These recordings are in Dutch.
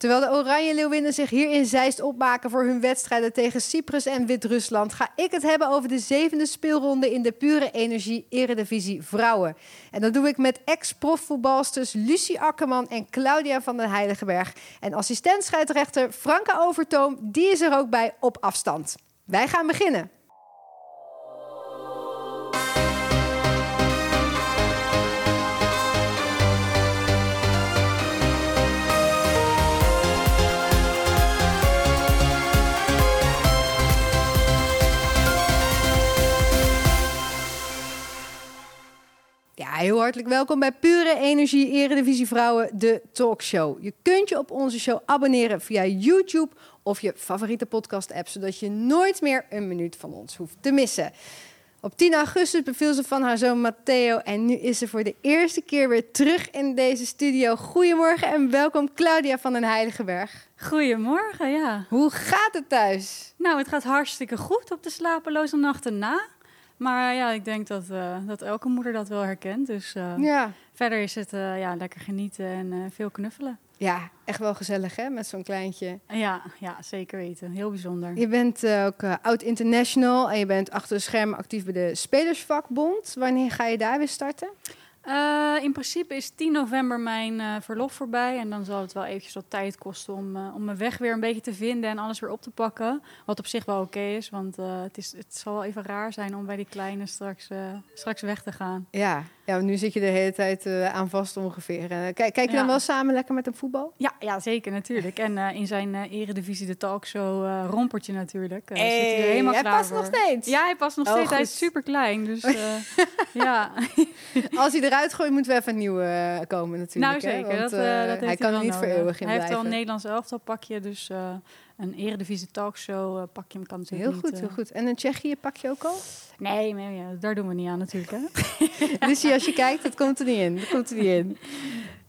Terwijl de Oranje Leeuwinnen zich hier in Zeist opmaken voor hun wedstrijden tegen Cyprus en Wit-Rusland, ga ik het hebben over de zevende speelronde in de Pure Energie Eredivisie Vrouwen. En dat doe ik met ex-profvoetbalsters Lucie Akkerman en Claudia van den Heiligenberg. En assistent Franka Overtoom, die is er ook bij op afstand. Wij gaan beginnen. Ja, heel hartelijk welkom bij Pure Energie Eredivisie Vrouwen, de talkshow. Je kunt je op onze show abonneren via YouTube of je favoriete podcast-app, zodat je nooit meer een minuut van ons hoeft te missen. Op 10 augustus beviel ze van haar zoon Matteo en nu is ze voor de eerste keer weer terug in deze studio. Goedemorgen en welkom Claudia van den Heiligenberg. Goedemorgen, ja. Hoe gaat het thuis? Nou, het gaat hartstikke goed op de slapeloze nachten na. Maar ja, ik denk dat, uh, dat elke moeder dat wel herkent. Dus uh, ja. verder is het uh, ja, lekker genieten en veel knuffelen. Ja, echt wel gezellig hè, met zo'n kleintje. Ja, ja, zeker weten. Heel bijzonder. Je bent ook oud-international en je bent achter de schermen actief bij de Spelersvakbond. Wanneer ga je daar weer starten? Uh, in principe is 10 november mijn uh, verlof voorbij. En dan zal het wel eventjes wat tijd kosten om, uh, om mijn weg weer een beetje te vinden en alles weer op te pakken. Wat op zich wel oké is, want het, is, het zal wel even raar zijn om bij die kleine straks, straks weg te gaan. Ja, ja, nu zit je de hele tijd aan vast ongeveer. kijk, kijk je ja. dan wel samen lekker met hem voetbal? Ja, ja zeker natuurlijk. En in zijn eredivisie de talkshow rompertje natuurlijk. Hey, zit hij helemaal hij past nog steeds? Ja, hij past nog oh, steeds. Goed. Hij is super klein, dus ja. Als hij eruit gooit, moeten we even een nieuwe uh, komen natuurlijk. Nou zeker, hè? Want, dat, uh, dat hij kan er niet voor eeuwig in Hij blijven. heeft al een Nederlands elftal pakje, dus uh, een eredivisie talkshow pakje kan natuurlijk Heel goed, niet, heel goed. En een Tsjechië pakje ook al? Nee, nee ja, daar doen we niet aan natuurlijk. Hè? dus als je kijkt, dat komt er niet in. Dat komt er niet in.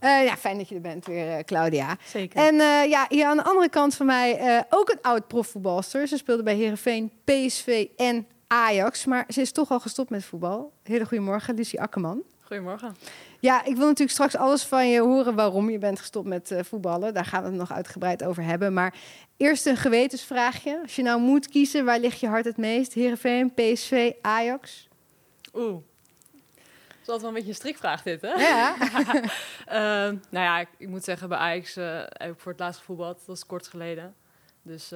Uh, ja, fijn dat je er bent weer, uh, Claudia. Zeker. En uh, ja, hier aan de andere kant van mij ook een oud profvoetbalster. Ze speelde bij Herenveen, PSV en Ajax. Maar ze is toch al gestopt met voetbal. Hele goedemorgen, Lucie Akkerman. Goedemorgen. Ja, ik wil natuurlijk straks alles van je horen waarom je bent gestopt met uh, voetballen. Daar gaan we het nog uitgebreid over hebben. Maar eerst een gewetensvraagje. Als je nou moet kiezen, waar ligt je hart het meest? Heerenveen, PSV, Ajax? Oeh. Dat is altijd wel een beetje een strikvraag dit, hè? Ja. uh, nou ja, ik, ik, moet zeggen, bij Ajax uh, heb ik voor het laatst gevoetbald. Dat was kort geleden. Dus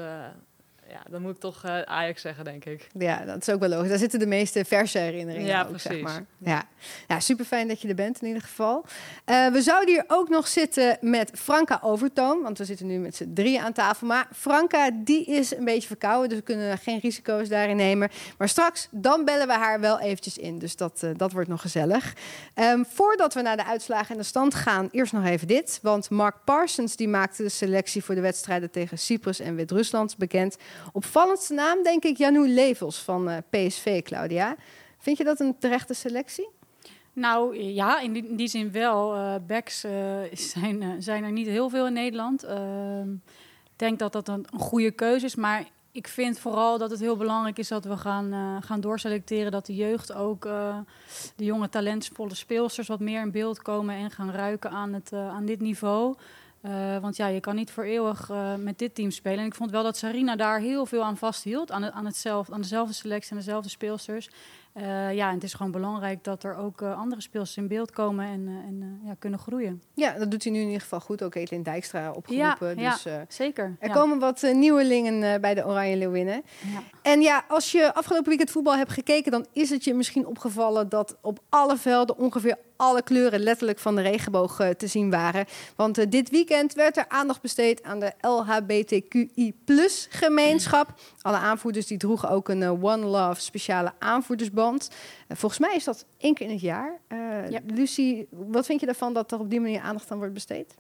ja, dan moet ik toch uh, Ajax zeggen, denk ik. Ja, dat is ook wel logisch. Daar zitten de meeste verse herinneringen ja, ook, precies. zeg maar. Ja. ja, super fijn dat je er bent in ieder geval. Uh, we zouden hier ook nog zitten met Franka Overtoom, want we zitten nu met z'n drieën aan tafel. Maar Franka, die is een beetje verkouden, dus we kunnen geen risico's daarin nemen. Maar straks, dan bellen we haar wel eventjes in, dus dat, uh, dat wordt nog gezellig. Um, voordat we naar de uitslagen en de stand gaan, eerst nog even dit. Want Mark Parsons, die maakte de selectie voor de wedstrijden tegen Cyprus en Wit-Rusland bekend. Opvallendste naam, denk ik, Janou Levels van uh, PSV, Claudia. Vind je dat een terechte selectie? Nou ja, in die, in die zin wel. Uh, backs uh, zijn, zijn er niet heel veel in Nederland. Ehm, ik denk dat dat een, een, goede keuze is. Maar ik vind vooral dat het heel belangrijk is dat we gaan, gaan doorselecteren. Dat de jeugd ook, de jonge talentvolle speelsters, wat meer in beeld komen en gaan ruiken aan, het, aan dit niveau. Uh, want ja, je kan niet voor eeuwig uh, met dit team spelen. En ik vond wel dat Sarina daar heel veel aan vasthield. Aan, het, aan, hetzelfde, aan dezelfde selectie en dezelfde speelsters. Uh, ja, en het is gewoon belangrijk dat er ook andere speelsters in beeld komen en, en ja, kunnen groeien. Ja, dat doet hij nu in ieder geval goed. Ook Etelin Dijkstra opgeroepen. Ja, dus, ja zeker. Er ja. komen wat nieuwelingen bij de Oranje Leeuwinnen. Ja. En ja, als je afgelopen weekend voetbal hebt gekeken... dan is het je misschien opgevallen dat op alle velden ongeveer alle kleuren letterlijk van de regenboog uh, te zien waren. Want uh, dit weekend werd er aandacht besteed aan de LHBTQI gemeenschap. Alle aanvoerders die droegen ook een uh, One Love speciale aanvoerdersband. volgens mij is dat één keer in het jaar. Ja. Lucie, wat vind je daarvan dat er op die manier aandacht aan wordt besteed?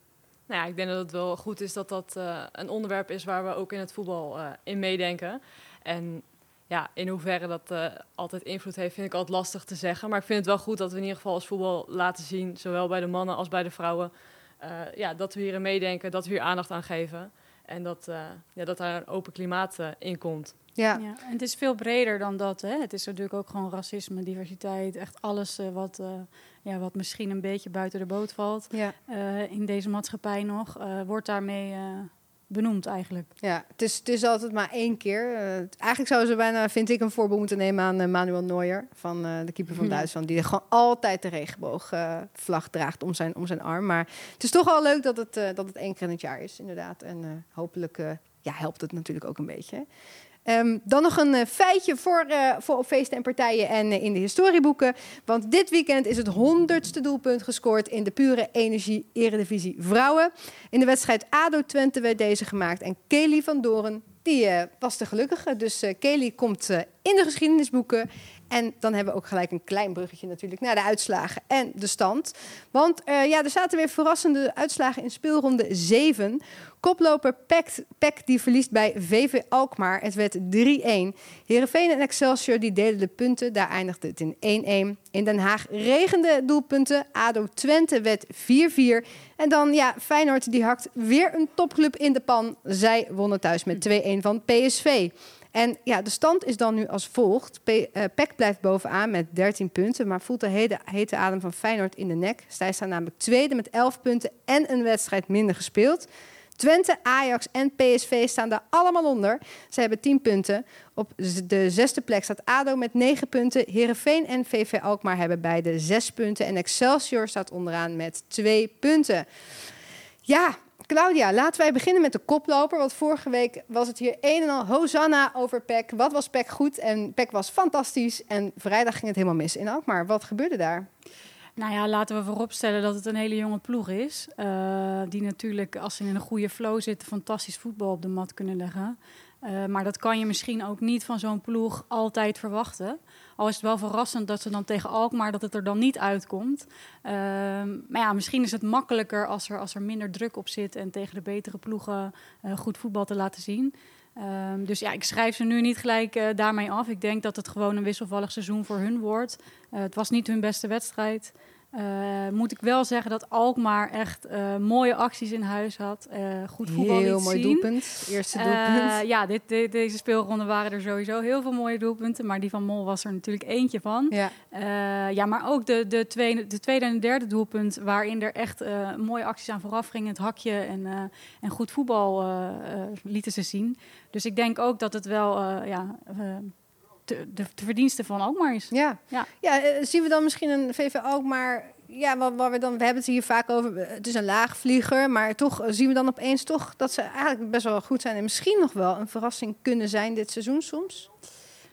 Nou ja, ik denk dat het wel goed is dat dat een onderwerp is waar we ook in het voetbal in meedenken. En ja, in hoeverre dat uh, altijd invloed heeft, vind ik altijd lastig te zeggen. Maar ik vind het wel goed dat we in ieder geval als voetbal laten zien, zowel bij de mannen als bij de vrouwen, uh, ja, dat we hierin meedenken, dat we hier aandacht aan geven. En dat, uh, ja, dat daar een open klimaat uh, in komt. Ja. ja. en het is veel breder dan dat. Hè? Het is natuurlijk ook gewoon racisme, diversiteit, echt alles uh, wat, ja, wat misschien een beetje buiten de boot valt ja. in deze maatschappij nog, wordt daarmee benoemd eigenlijk. Ja, het is, het is altijd maar één keer. Uh, eigenlijk zouden ze bijna, vind ik, een voorbeeld moeten nemen aan uh, Manuel Neuer, van uh, de keeper van Duitsland, die gewoon altijd de regenboogvlag draagt om zijn, om zijn arm. Maar het is toch wel leuk dat het, dat het één keer in het jaar is, inderdaad. En hopelijk ja, helpt het natuurlijk ook een beetje. Um, dan nog een uh, feitje voor, uh, voor op feesten en partijen en uh, in de historieboeken. Want dit weekend is het honderdste doelpunt gescoord in de pure energie eredivisie vrouwen. In de wedstrijd ADO Twente werd deze gemaakt. En Kelly van Doren, die was de gelukkige. Dus Kelly komt in de geschiedenisboeken. En dan hebben we ook gelijk een klein bruggetje natuurlijk naar de uitslagen en de stand. Want uh, ja, er zaten weer verrassende uitslagen in speelronde 7. Koploper Peck, die verliest bij VV Alkmaar. Het werd 3-1. Heerenveen en Excelsior die deden de punten. Daar eindigde het in 1-1. In Den Haag regende doelpunten. ADO Twente werd 4-4. En dan, ja, Feyenoord die hakt weer een topclub in de pan. Zij wonnen thuis met 2-1 van PSV. En ja, de stand is dan nu als volgt. Pe uh, PEC blijft bovenaan met 13 punten, maar voelt de hete, hete adem van Feyenoord in de nek. Zij staan namelijk tweede met 11 punten en een wedstrijd minder gespeeld. Twente, Ajax en PSV staan daar allemaal onder. Ze hebben 10 punten. Op de zesde plek staat ADO met 9 punten. Herenveen en VV Alkmaar hebben beide 6 punten. En Excelsior staat onderaan met 2 punten. Ja, Claudia, laten wij beginnen met de koploper. Want vorige week was het hier een en al hosanna over PEC. Wat was PEC goed? En PEC was fantastisch. En vrijdag ging het helemaal mis in Alkmaar. Wat gebeurde daar? Nou ja, laten we vooropstellen dat het een hele jonge ploeg is. Uh, die natuurlijk, als ze in een goede flow zitten, fantastisch voetbal op de mat kunnen leggen. Uh, maar dat kan je misschien ook niet van zo'n ploeg altijd verwachten. Al is het wel verrassend dat ze dan tegen Alkmaar dat het er dan niet uitkomt. Uh, maar ja, misschien is het makkelijker als er, als er minder druk op zit en tegen de betere ploegen uh, goed voetbal te laten zien. Um, dus ja, ik schrijf ze nu niet gelijk uh, daarmee af. Ik denk dat het gewoon een wisselvallig seizoen voor hun wordt. het was niet hun beste wedstrijd. Uh, moet ik wel zeggen dat Alkmaar echt uh, mooie acties in huis had. Uh, goed voetbal Heel mooi doelpunt. Eerste doelpunt. ja, dit, dit, deze speelronde waren er sowieso heel veel mooie doelpunten. Maar die van Mol was er natuurlijk eentje van. Ja, ja maar ook de, de, tweede, de tweede en derde doelpunt... waarin er echt mooie acties aan vooraf gingen. Het hakje en, en goed voetbal lieten ze zien. Dus ik denk ook dat het wel... ja, de, de, verdienste van Alkmaar is. Ja, ja. ja uh, zien we dan misschien een VV Alkmaar... Ja, waar, waar we dan, we hebben het hier vaak over. Eh, het is een laagvlieger, maar toch uh, zien we dan opeens toch dat ze eigenlijk best wel goed zijn en misschien nog wel een verrassing kunnen zijn dit seizoen soms.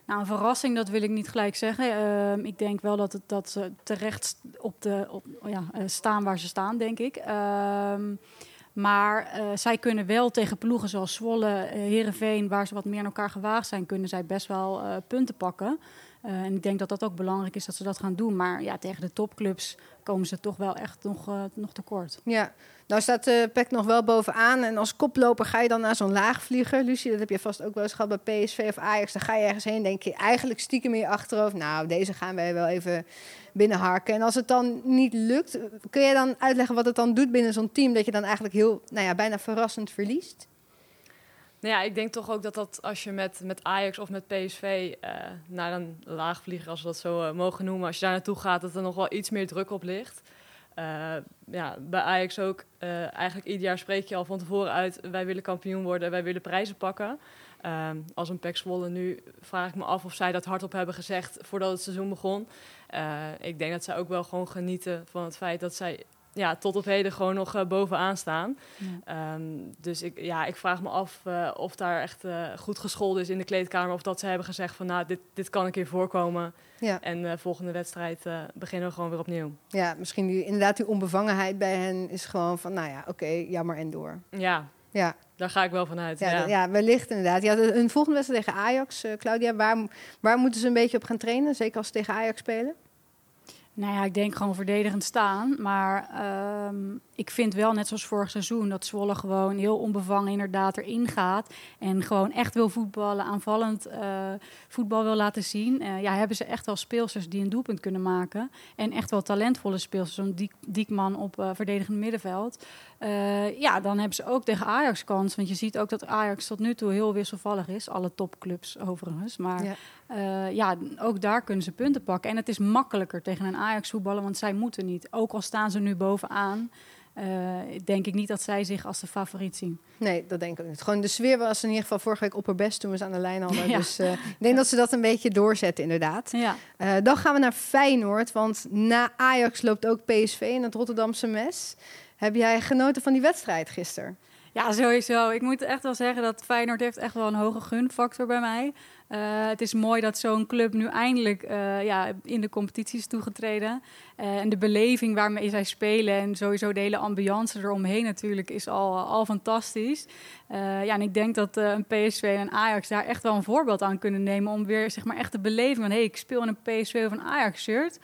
Nou, een verrassing, dat wil ik niet gelijk zeggen. Uh, ik denk wel dat, het, dat ze terecht op de, op, ja, staan waar ze staan, denk ik. Ehm, maar uh, zij kunnen wel tegen ploegen zoals Zwolle, uh, Heerenveen, waar ze wat meer in elkaar gewaagd zijn, kunnen zij best wel uh, punten pakken. en ik denk dat dat ook belangrijk is dat ze dat gaan doen. Maar ja, tegen de topclubs komen ze toch wel echt nog, nog tekort. Ja, nou staat uh, PEC nog wel bovenaan. En als koploper ga je dan naar zo'n laagvlieger. Lucie, dat heb je vast ook wel eens gehad bij PSV of Ajax. Dan ga je ergens heen, denk je eigenlijk stiekem in je achterhoofd... nou, deze gaan wij wel even binnenharken. En als het dan niet lukt, kun je dan uitleggen wat het dan doet binnen zo'n team... dat je dan eigenlijk heel, nou ja, bijna verrassend verliest? Nou ja, ik denk toch ook dat dat als je met, met Ajax of met PSV uh, naar een laagvlieger, als we dat zo uh, mogen noemen, als je daar naartoe gaat, dat er nog wel iets meer druk op ligt. Uh, ja, bij Ajax ook, eigenlijk ieder jaar spreek je al van tevoren uit, wij willen kampioen worden, wij willen prijzen pakken. Uh, als een Pek nu vraag ik me af of zij dat hardop hebben gezegd voordat het seizoen begon. Uh, ik denk dat zij ook wel gewoon genieten van het feit dat zij ja, tot op heden gewoon nog uh, bovenaan staan. Ja. Um, dus ik, ja, ik vraag me af uh, of daar echt goed gescholden is in de kleedkamer. Of dat ze hebben gezegd van nou, dit, dit kan een keer voorkomen. Ja. En volgende wedstrijd beginnen we gewoon weer opnieuw. Ja, misschien die, inderdaad die onbevangenheid bij hen is gewoon van nou ja, oké, okay, jammer en door. Ja, ja. Daar ga ik wel vanuit. Ja, ja. ja wellicht inderdaad. Ja, een volgende wedstrijd tegen Ajax, Claudia. Waar, waar moeten ze een beetje op gaan trainen? Zeker als ze tegen Ajax spelen? Nou ja, ik denk gewoon verdedigend staan. Maar ehm, ik vind wel, net zoals vorig seizoen, dat Zwolle gewoon heel onbevangen inderdaad erin gaat. En gewoon echt wil voetballen, aanvallend uh, voetbal wil laten zien. Uh, ja, hebben ze echt wel speelsters die een doelpunt kunnen maken. En echt wel talentvolle speelsters, zo'n Diek, Diekman op uh, verdedigend middenveld. ja, dan hebben ze ook tegen Ajax kans. Want je ziet ook dat Ajax tot nu toe heel wisselvallig is. Alle topclubs overigens. Maar ja. Ja, ook daar kunnen ze punten pakken. En het is makkelijker tegen een Ajax voetballen, want zij moeten niet. Ook al staan ze nu bovenaan. Uh, denk ik niet dat zij zich als de favoriet zien. Nee, dat denk ik ook niet. Gewoon de sfeer was in ieder geval vorige week op haar best toen we ze aan de lijn hadden. Ja. Dus uh, ik denk dat ze dat een beetje doorzetten, inderdaad. Ja. Uh, dan gaan we naar Feyenoord, want na Ajax loopt ook PSV in het Rotterdamse mes. Heb jij genoten van die wedstrijd gisteren? Ja, sowieso. Ik moet echt wel zeggen dat Feyenoord heeft echt wel een hoge gunfactor bij mij. Uh, het is mooi dat zo'n club nu eindelijk uh, ja, in de competitie is toegetreden. Uh, en de beleving waarmee zij spelen en sowieso de hele ambiance eromheen natuurlijk is al, al fantastisch. ja, en ik denk dat een PSV en een Ajax daar echt wel een voorbeeld aan kunnen nemen om weer zeg maar echt de beleving van hey, ik speel in een PSV of een Ajax shirt.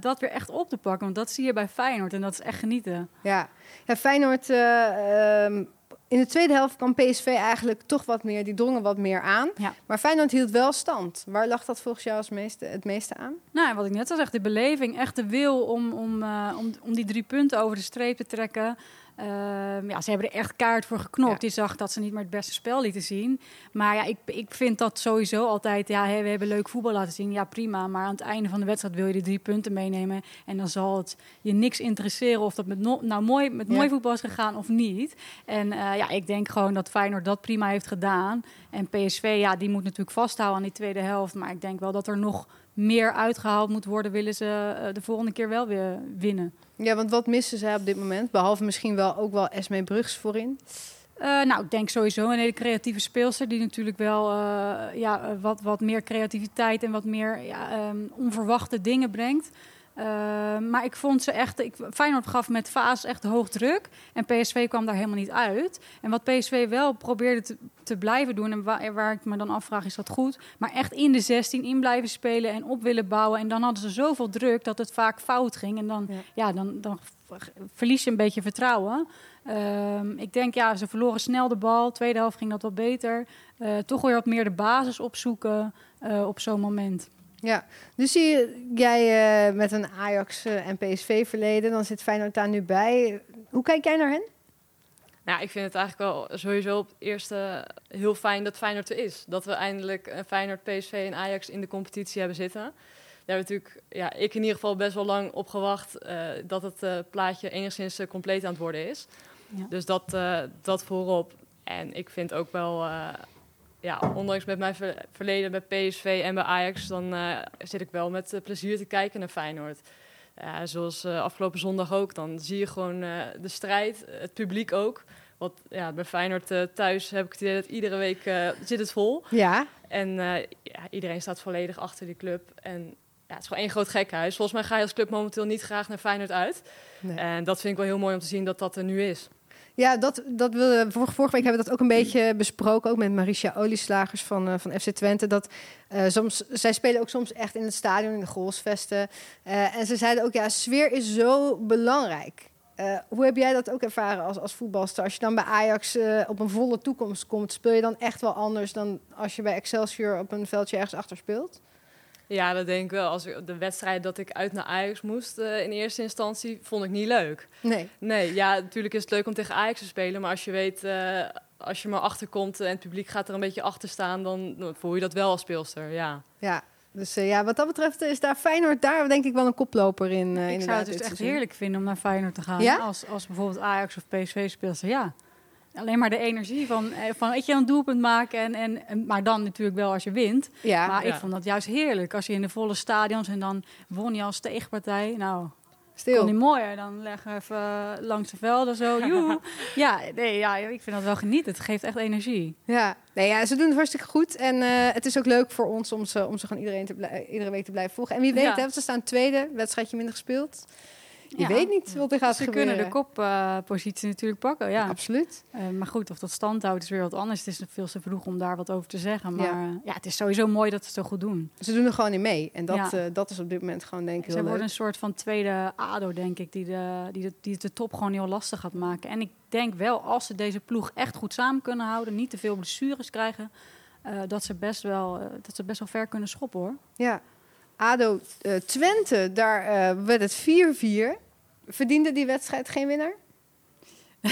dat weer echt op te pakken, want dat zie je bij Feyenoord en dat is echt genieten. Ja, ja Feyenoord ehm, in de tweede helft kwam PSV eigenlijk toch wat meer, die drongen wat meer aan. Ja. Maar Feyenoord hield wel stand. Waar lag dat volgens jou als meeste, het meeste aan? Nou, wat ik net al zeg, de beleving, echt de wil om, om, uh, om, om die drie punten over de streep te trekken. Uh, ja, ze hebben er echt kaart voor geknopt. Je zag dat ze niet meer het beste spel lieten zien. Maar ja, ik, ik vind dat sowieso altijd... Ja, hey, we hebben leuk voetbal laten zien. Ja, prima. Maar aan het einde van de wedstrijd wil je de drie punten meenemen. En dan zal het je niks interesseren of dat met no nou mooi, met mooi voetbal is gegaan of niet. En uh, ja, ik denk gewoon dat Feyenoord dat prima heeft gedaan. En PSV, ja, die moet natuurlijk vasthouden aan die tweede helft. Maar ik denk wel dat er nog meer uitgehaald moet worden... willen ze uh, de volgende keer wel weer winnen. Ja, want wat missen zij op dit moment? Behalve misschien wel ook wel Esme Brugs voorin. Uh, nou, ik denk sowieso een hele creatieve speelster die natuurlijk wel uh, ja, wat, wat meer creativiteit en wat meer ja, um, onverwachte dingen brengt. Uh, maar ik vond ze echt. Ik, Feyenoord gaf met Vaas echt hoog druk. En PSV kwam daar helemaal niet uit. En wat PSV wel probeerde te, te blijven doen. En waar, waar, ik me dan afvraag, is dat goed? Maar echt in de 16 in blijven spelen en op willen bouwen. En dan hadden ze zoveel druk dat het vaak fout ging. En dan, ja. ja dan, dan verlies je een beetje vertrouwen. Uh, ik denk, ja, ze verloren snel de bal. Tweede helft ging dat wat beter. Uh, toch weer wat meer de basis opzoeken uh, op zo'n moment. Ja, dus zie jij uh, met een Ajax uh, en PSV verleden, dan zit Feyenoord daar nu bij. Hoe kijk jij naar hen? Nou, ik vind het eigenlijk wel sowieso op het eerste heel fijn dat Feyenoord er is. Dat we eindelijk uh, Feyenoord, PSV en Ajax in de competitie hebben zitten. Daar hebben natuurlijk, ja, ik in ieder geval best wel lang op gewacht dat het plaatje enigszins compleet aan het worden is. Ja. Dus dat, dat voorop. En ik vind ook wel ja, ondanks met mijn ver verleden bij PSV en bij Ajax, dan uh, zit ik wel met uh, plezier te kijken naar Feyenoord. Uh, zoals afgelopen zondag ook, dan zie je gewoon de strijd, het publiek ook. Want ja, bij Feyenoord thuis heb ik het idee dat iedere week zit het vol. Ja. En ja, iedereen staat volledig achter die club. En ja, het is gewoon één groot gekhuis. Volgens mij ga je als club momenteel niet graag naar Feyenoord uit. Nee. En dat vind ik wel heel mooi om te zien dat dat er nu is. Ja, dat, dat vorige, vorige week hebben we dat ook een beetje besproken, ook met Maricia Olieslagers van, uh, van FC Twente. Dat uh, soms, zij spelen ook soms echt in het stadion, in de goalsvesten. Uh, en ze zeiden ook, ja, sfeer is zo belangrijk. hoe heb jij dat ook ervaren als, als voetbalster? Als je dan bij Ajax op een volle toekomst komt, speel je dan echt wel anders dan als je bij Excelsior op een veldje ergens achter speelt? Ja, dat denk ik wel. Als ik, de wedstrijd dat ik uit naar Ajax moest uh, in eerste instantie, vond ik niet leuk. Nee. Nee, ja, natuurlijk is het leuk om tegen Ajax te spelen. Maar als je weet, uh, als je maar achterkomt en het publiek gaat er een beetje achter staan, dan, voel je dat wel als speelster, ja. Ja, dus uh, ja, wat dat betreft is daar Feyenoord daar denk ik wel een koploper in. Uh, ik zou het dus echt heerlijk vinden om naar Feyenoord te gaan. Ja? Als, als bijvoorbeeld Ajax of PSV speelster, ja. Alleen maar de energie van, eh, van weet je, een doelpunt maken. En, en, maar dan natuurlijk wel als je wint. Ja, maar ik vond dat juist heerlijk. Als je in de volle stadions en dan won je als tegenpartij. Nou, Stil. niet mooier. Dan leggen we even langs de velden zo. ja, nee, ja, ik vind dat wel genieten. Het geeft echt energie. Ja, nee, ja ze doen het hartstikke goed. En uh, het is ook leuk voor ons om ze, om ze gewoon iedereen te iedere week te blijven volgen. En wie weet, ja. hè, ze staan tweede, wedstrijdje minder gespeeld. Je weet niet wat er gaat Ze gebeuren. kunnen de koppositie natuurlijk pakken, ja. Absoluut. Eh, maar goed, of dat stand houdt is weer wat anders. Het is veel te vroeg om daar wat over te zeggen. Maar Ja. ja, het is sowieso mooi dat ze het zo goed doen. Ze doen er gewoon in mee. En dat, eh, dat is op dit moment gewoon denk ik Ze worden leuk. een soort van tweede ADO, denk ik, die de, die, de, die het de top gewoon heel lastig gaat maken. En ik denk wel, als ze deze ploeg echt goed samen kunnen houden, niet te veel blessures krijgen, eh, dat, ze best wel, eh, dat ze best wel ver kunnen schoppen hoor. Ja. ADO eh, Twente, daar eh, werd het 4-4. Verdiende die wedstrijd geen winnaar?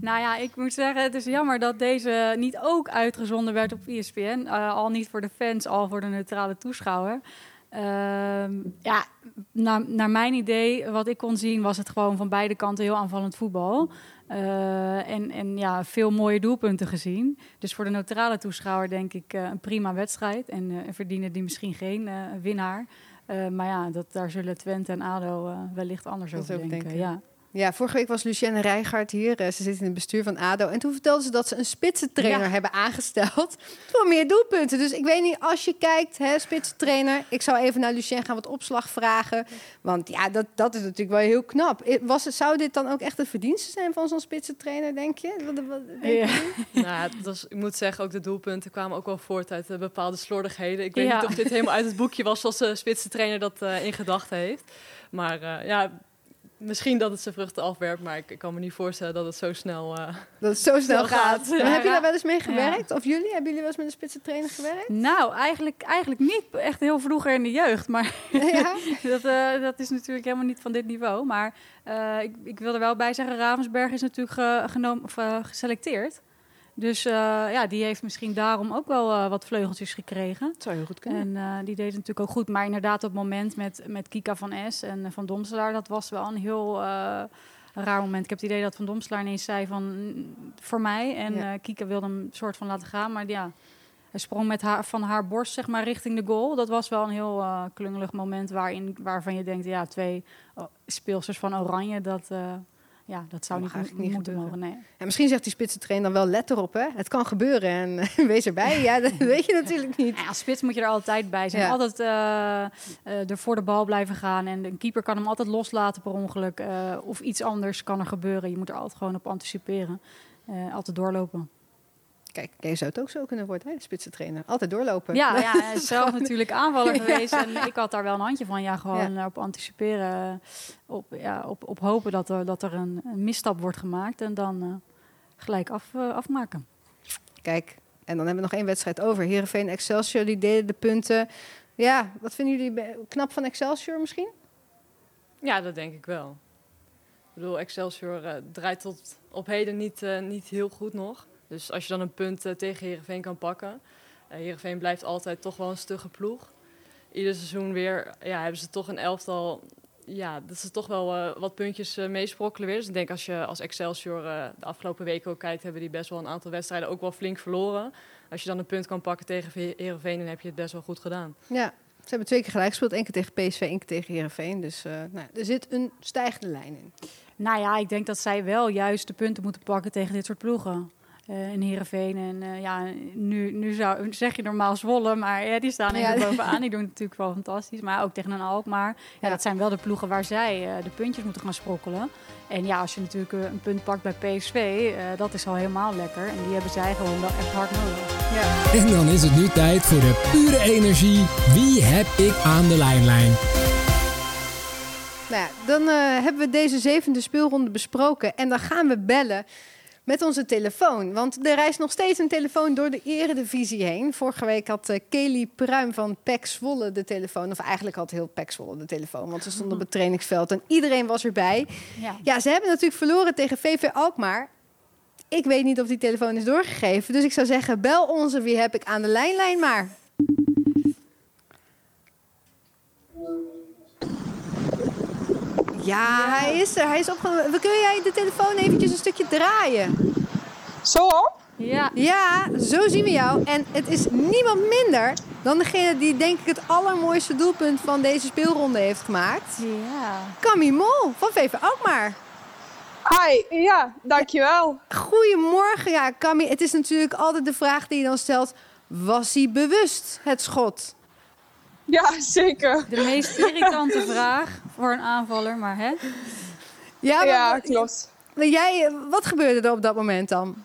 Nou ja, ik moet zeggen, het is jammer dat deze niet ook uitgezonden werd op ESPN. Eh, al niet voor de fans, al voor de neutrale toeschouwer. Ehm, ja, naar, naar mijn idee, wat ik kon zien, was het gewoon van beide kanten heel aanvallend voetbal. Eh, en, en ja, veel mooie doelpunten gezien. Dus voor de neutrale toeschouwer denk ik eh, een prima wedstrijd. En eh, verdienen die misschien geen winnaar. Maar ja, dat, daar zullen Twente en ADO wellicht anders Dat over denken. denken. Ja. Ja, vorige week was Lucienne Rijgaard hier. Eh, ze zit in het bestuur van ADO. En toen vertelde ze dat ze een spitsentrainer Ja. hebben aangesteld voor meer doelpunten. Dus ik weet niet, als je kijkt, hè, spitsentrainer. Ik zou even naar Lucienne gaan wat opslag vragen. Want ja, dat, dat is natuurlijk wel heel knap. Was het, zou dit dan ook echt een verdienste zijn van zo'n spitsentrainer, denk je? Wat, wat, denk Ja. je? Nou, het was, ik moet zeggen, ook de doelpunten kwamen ook wel voort uit eh, bepaalde slordigheden. Ik weet Ja. niet of dit helemaal uit het boekje was zoals de spitse trainer dat eh, in gedachten heeft. Maar ja, misschien dat het zijn vruchten afwerpt, maar ik, ik kan me niet voorstellen dat het zo snel... eh, Dat het zo snel gaat. gaat. Maar Ja. heb je daar wel eens mee Ja. gewerkt? Of jullie? Hebben jullie wel eens met een spitsentrainer gewerkt? Nou, eigenlijk, eigenlijk niet. Echt heel vroeger in de jeugd. Maar ja? dat, eh, dat is natuurlijk helemaal niet van dit niveau. Maar eh, ik, ik wil er wel bij zeggen, Ravensberg is natuurlijk ge- genomen, of, geselecteerd. Dus eh, ja, die heeft misschien daarom ook wel eh, wat vleugeltjes gekregen. Dat zou heel goed En eh, die deed het natuurlijk ook goed. Maar inderdaad, op het moment met, met Kika van S en Van Domselaar... dat was wel een heel raar moment. Ik heb het idee dat Van Domselaar ineens zei van... mm, voor mij. En Ja. Kika wilde hem soort van laten gaan. Maar ja, hij sprong met haar, van haar borst zeg maar, richting de goal. Dat was wel een heel klungelig moment... Waarin, waarvan je denkt, ja, twee oh, speelsters van Oranje... dat, ja, dat zou mag niet, niet moeten gebeuren. mogen, nee. En misschien zegt die spitsentrainer dan wel, let erop hè. Het kan gebeuren en wees erbij. Ja, dat weet je natuurlijk niet. Ja, als spits moet je er altijd bij zijn. Ja. Altijd eh, er voor de bal blijven gaan. En de keeper kan hem altijd loslaten per ongeluk. eh, of iets anders kan er gebeuren. Je moet er altijd gewoon op anticiperen. Altijd doorlopen. Kijk, jij zou het ook zo kunnen worden, hè, spitsentrainer. Altijd doorlopen. Ja, ja hij is zelf natuurlijk aanvaller Ja. geweest. En ik had daar wel een handje van. Ja, gewoon op anticiperen. Op, ja, op, op hopen dat er, dat er een, een misstap wordt gemaakt. En dan eh, gelijk af, eh, afmaken. Kijk, en dan hebben we nog één wedstrijd over. Heerenveen Excelsior, die deden de punten. Ja, wat vinden jullie knap van Excelsior misschien? ja, dat denk ik wel. Ik bedoel, Excelsior eh, draait tot op heden niet, niet heel goed nog. Dus als je dan een punt eh, tegen Heerenveen kan pakken... eh Heerenveen blijft altijd toch wel een stugge ploeg. Ieder seizoen weer ja, hebben ze toch een elftal... Ja, dat ze toch wel eh, wat puntjes eh, meesprokkelen weer. Dus ik denk als je als Excelsior eh, de afgelopen weken ook kijkt... hebben die best wel een aantal wedstrijden ook wel flink verloren. Als je dan een punt kan pakken tegen He- Heerenveen... dan heb je het best wel goed gedaan. Ja, ze hebben twee keer gelijk gespeeld. Eén keer tegen PSV, één keer tegen Heerenveen. Dus eh, nou, er zit een stijgende lijn in. Nou ja, ik denk dat zij wel juist de punten moeten pakken tegen dit soort ploegen. Eh in Heerenveen. En eh, ja, nu, nu zou, zeg je normaal Zwolle, maar ja, die staan Ja. even bovenaan. Die doen het natuurlijk wel fantastisch. Maar ook tegen een Alkmaar. Ja, Ja. dat zijn wel de ploegen waar zij eh, de puntjes moeten gaan sprokkelen. En ja, als je natuurlijk een punt pakt bij PSV, eh, dat is al helemaal lekker. En die hebben zij gewoon wel echt hard nodig. Ja. En dan is het nu tijd voor de pure energie. Wie heb ik aan de lijnlijn? Nou ja, dan eh, hebben we deze zevende speelronde besproken. En dan gaan we bellen met onze telefoon. Want er reist nog steeds een telefoon door de eredivisie heen. Vorige week had eh, Kelly Pruim van PEC Zwolle de telefoon. Of eigenlijk had heel PEC Zwolle de telefoon. Want ze stonden op het trainingsveld en iedereen was erbij. Ja. Ja, ze hebben natuurlijk verloren tegen VV Alkmaar. Ik weet niet of die telefoon is doorgegeven. Dus ik zou zeggen, bel onze Wie heb ik aan de lijnlijn maar. Ja, hij is er. Hij is opgenomen. Kun jij de telefoon eventjes een stukje draaien? Zo hoor. Ja, Ja, zo zien we jou. En het is niemand minder dan degene die denk ik het allermooiste doelpunt van deze speelronde heeft gemaakt. ja. Camille Mol van VV Alkmaar. Hi, ja, dankjewel. Goedemorgen, ja, Camille. Het is natuurlijk altijd de vraag die je dan stelt. Was hij bewust, het schot? Ja, zeker. De meest irritante vraag voor een aanvaller, maar hè? Ja, maar- Ja, klopt. maar jij, wat gebeurde er op dat moment dan?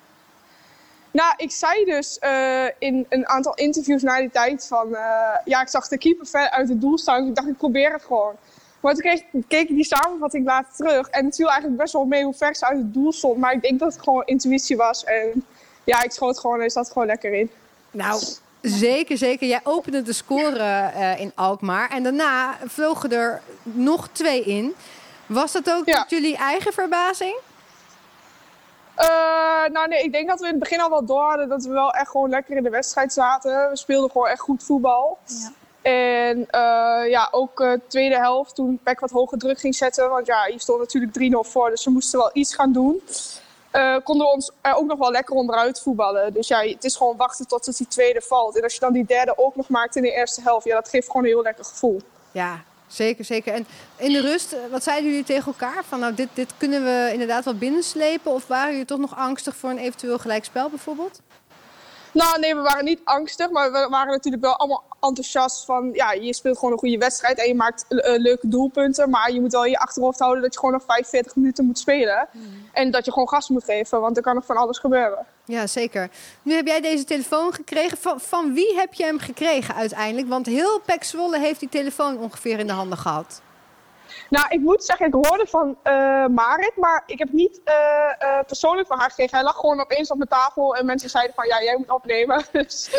Nou, ik zei dus eh, in een aantal interviews na die tijd van... eh, ja, ik zag de keeper ver uit het doel staan. Dus ik dacht, ik probeer het gewoon. Maar toen kreeg, keek ik die samenvatting later terug. En het viel eigenlijk best wel mee hoe ver ze uit het doel stond. Maar ik denk dat het gewoon intuïtie was. En ja, ik schoot gewoon en zat gewoon lekker in. Nou, zeker, zeker. Jij opende de score eh, in Alkmaar. En daarna vlogen er nog twee in. Was dat ook Ja. jullie eigen verbazing? Eh, nou nee, ik denk dat we in het begin al wel door hadden dat we wel echt gewoon lekker in de wedstrijd zaten. We speelden gewoon echt goed voetbal. Ja. En eh, ja, ook eh tweede helft toen Peck wat hoger druk ging zetten. Want ja, je stond natuurlijk 3-0 voor, dus we moesten wel iets gaan doen. Eh, konden we ons er ook nog wel lekker onderuit voetballen. Dus ja, het is gewoon wachten tot het die tweede valt. En als je dan die derde ook nog maakt in de eerste helft, ja, dat geeft gewoon een heel lekker gevoel. Ja, zeker, zeker. En in de rust, eh, wat zeiden jullie tegen elkaar? Van nou, dit, dit kunnen we inderdaad wel binnenslepen. Of waren jullie toch nog angstig voor een eventueel gelijkspel bijvoorbeeld? Nou, nee, we waren niet angstig, maar we waren natuurlijk wel allemaal enthousiast van, ja, je speelt gewoon een goede wedstrijd en je maakt eh, leuke doelpunten, maar je moet wel in je achterhoofd houden dat je gewoon nog 45 minuten moet spelen en dat je gewoon gas moet geven, want er kan nog van alles gebeuren. Ja, zeker. Nu heb jij deze telefoon gekregen. Van, van wie heb je hem gekregen uiteindelijk? Want heel Pek Zwolle heeft die telefoon ongeveer in de handen gehad. Nou, ik moet zeggen, ik hoorde van eh Marit, maar ik heb niet eh, eh, persoonlijk van haar gekregen. Hij lag gewoon opeens op mijn tafel en mensen zeiden van, ja, jij moet opnemen. Dus,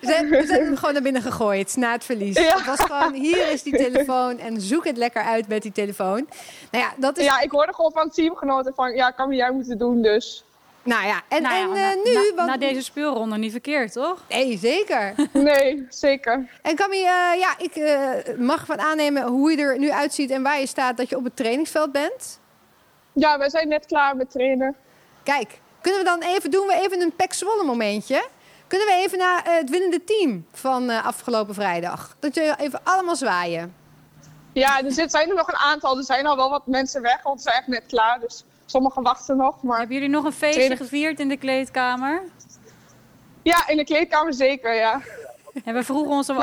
Ze, ze hebben hem gewoon naar binnen gegooid na het verlies. Ja. Het was gewoon, hier is die telefoon en zoek het lekker uit met die telefoon. Nou ja, dat is... ja, ik hoorde gewoon van teamgenoten van, ja, kan jij moeten doen, dus. Nou ja, en, Nou ja, en na, eh, nu... na, want- na deze speelronde niet verkeerd, toch? Nee, zeker. Nee, zeker. En Camille, eh, ja, ik eh, mag van aannemen hoe je er nu uitziet en waar je staat, dat je op het trainingsveld bent. Ja, wij zijn net klaar met trainen. Kijk, kunnen we dan even, doen we even een Pek Zwolle momentje? Kunnen we even naar het winnende team van eh, afgelopen vrijdag? Dat je even allemaal zwaaien. Ja, er zit- zijn er nog een aantal. Er zijn al wel wat mensen weg, want ze zijn echt net klaar. Dus sommigen wachten nog. Maar Hebben jullie nog een feestje Tweede- gevierd in de kleedkamer? ja, in de kleedkamer zeker, ja. En we vroegen ons of we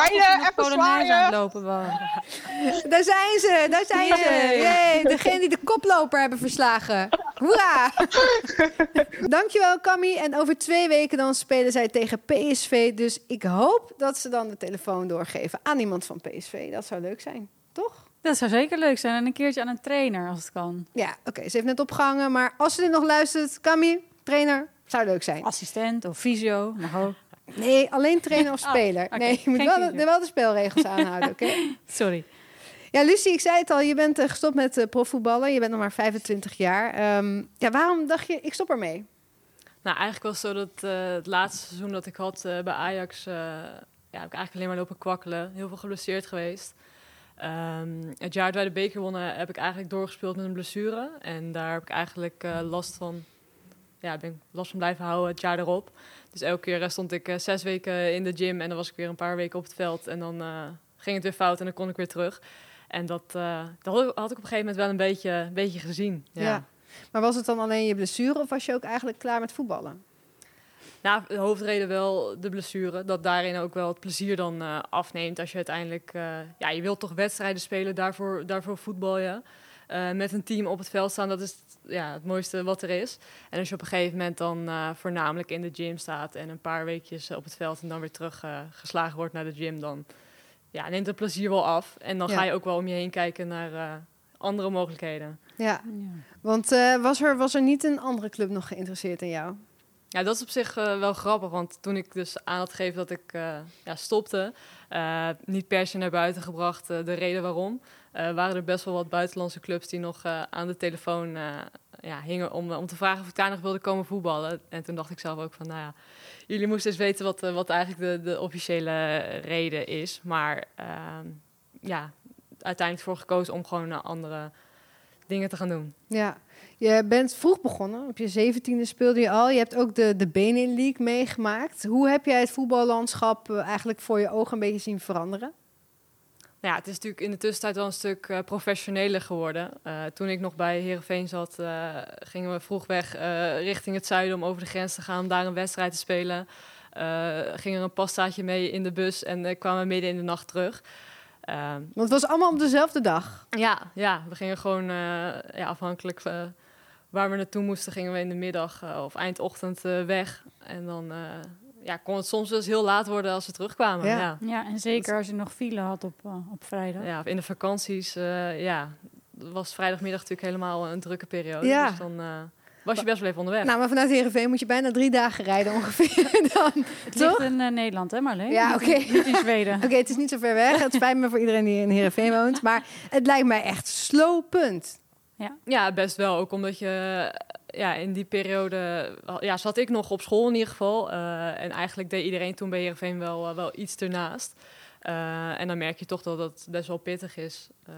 Polonaise zwaaien. aan het lopen waren. Daar zijn ze, daar zijn ze. Yay, degene die de koploper hebben verslagen. Hoera! Dankjewel, Cammy. En over twee weken dan spelen zij tegen PSV. Dus ik hoop dat ze dan de telefoon doorgeven aan iemand van PSV. Dat zou leuk zijn, toch? Dat zou zeker leuk zijn. En een keertje aan een trainer, als het kan. Ja, oké. ze heeft net opgehangen. Maar als ze dit nog luistert, Cammy, trainer, zou leuk zijn. Assistent of fysio. Mag ook. Nee, alleen trainer of Oh, speler. Nee, je moet wel de, wel de spelregels aanhouden, oké? Sorry. Ja, Lucie, ik zei het al, je bent eh, gestopt met eh, profvoetballen. Je bent nog maar 25 jaar. Ehm, ja, waarom dacht je, ik stop ermee? Nou, eigenlijk was het zo dat eh, het laatste seizoen dat ik had eh, bij Ajax, eh, ja, heb ik eigenlijk alleen maar lopen kwakkelen. Heel veel geblesseerd geweest. Ehm, het jaar dat wij de beker wonnen, heb ik eigenlijk doorgespeeld met een blessure. En daar heb ik eigenlijk eh, last van, ja, ben ik last van blijven houden het jaar erop. Dus elke keer eh, stond ik eh, zes weken in de gym en dan was ik weer een paar weken op het veld. En dan ging het weer fout en dan kon ik weer terug. En dat, dat had ik op een gegeven moment wel een beetje, beetje gezien. Ja. Maar was het dan alleen je blessure of was je ook eigenlijk klaar met voetballen? Nou, de hoofdreden wel de blessure. Dat daarin ook wel het plezier dan eh, afneemt. Als je uiteindelijk... eh, ja, je wilt toch wedstrijden spelen, daarvoor, daarvoor voetbal je. Eh, met een team op het veld staan, dat is het, ja, het mooiste wat er is. En als je op een gegeven moment dan eh, voornamelijk in de gym staat... en een paar weekjes op het veld en dan weer terug geslagen wordt naar de gym... dan ja, neemt het plezier wel af. En dan Ja. ga je ook wel om je heen kijken naar eh, andere mogelijkheden. Ja, want eh, was, er, was er niet een andere club nog geïnteresseerd in jou? Ja, dat is op zich eh, wel grappig, want toen ik dus aan had gegeven dat ik eh, ja, stopte, eh, niet per se naar buiten gebracht de reden waarom, waren er best wel wat buitenlandse clubs die nog aan de telefoon ja, hingen om, om te vragen of ik daar nog wilde komen voetballen. En toen dacht ik zelf ook van, nou ja, jullie moesten eens weten wat, wat eigenlijk de, de officiële reden is. Maar ehm, ja, uiteindelijk voor gekozen om gewoon andere dingen te gaan doen. Ja, je bent vroeg begonnen. Op je zeventiende speelde je al. Je hebt ook de, de Benin League meegemaakt. Hoe heb jij het voetballandschap eh, eigenlijk voor je ogen een beetje zien veranderen? Nou ja, het is natuurlijk in de tussentijd wel een stuk eh, professioneler geworden. Eh, toen ik nog bij Herenveen zat, gingen we vroeg weg richting het zuiden om over de grens te gaan om daar een wedstrijd te spelen. ging er een pastaatje mee in de bus en kwamen midden in de nacht terug. Ehm, Want het was allemaal op dezelfde dag. ja, ja, we gingen gewoon ja, afhankelijk uh, waar we naartoe moesten, gingen we in de middag uh, of eindochtend uh, weg. En dan ja, kon het soms dus heel laat worden als we terugkwamen. Ja. Ja, Ja, en zeker als je nog file had op, op vrijdag. ja in de vakanties, ja, was vrijdagmiddag natuurlijk helemaal een drukke periode. Ja. Dus dan was je best wel even onderweg. Nou, maar vanuit Heerenveen moet je bijna drie dagen rijden ongeveer dan. Het Toch? ligt in eh, Nederland, hè Marleen? Ja, oké. Niet in Zweden. Oké, het is niet zo ver weg. Het spijt me voor iedereen die in Heerenveen woont. Maar het lijkt mij echt slopend. Ja, best wel. Ook omdat je ja, in die periode ja, zat ik nog op school in ieder geval. Eh, en eigenlijk deed iedereen toen bij Heerenveen wel, eh, wel iets ernaast. Eh, en dan merk je toch dat het best wel pittig is. eh,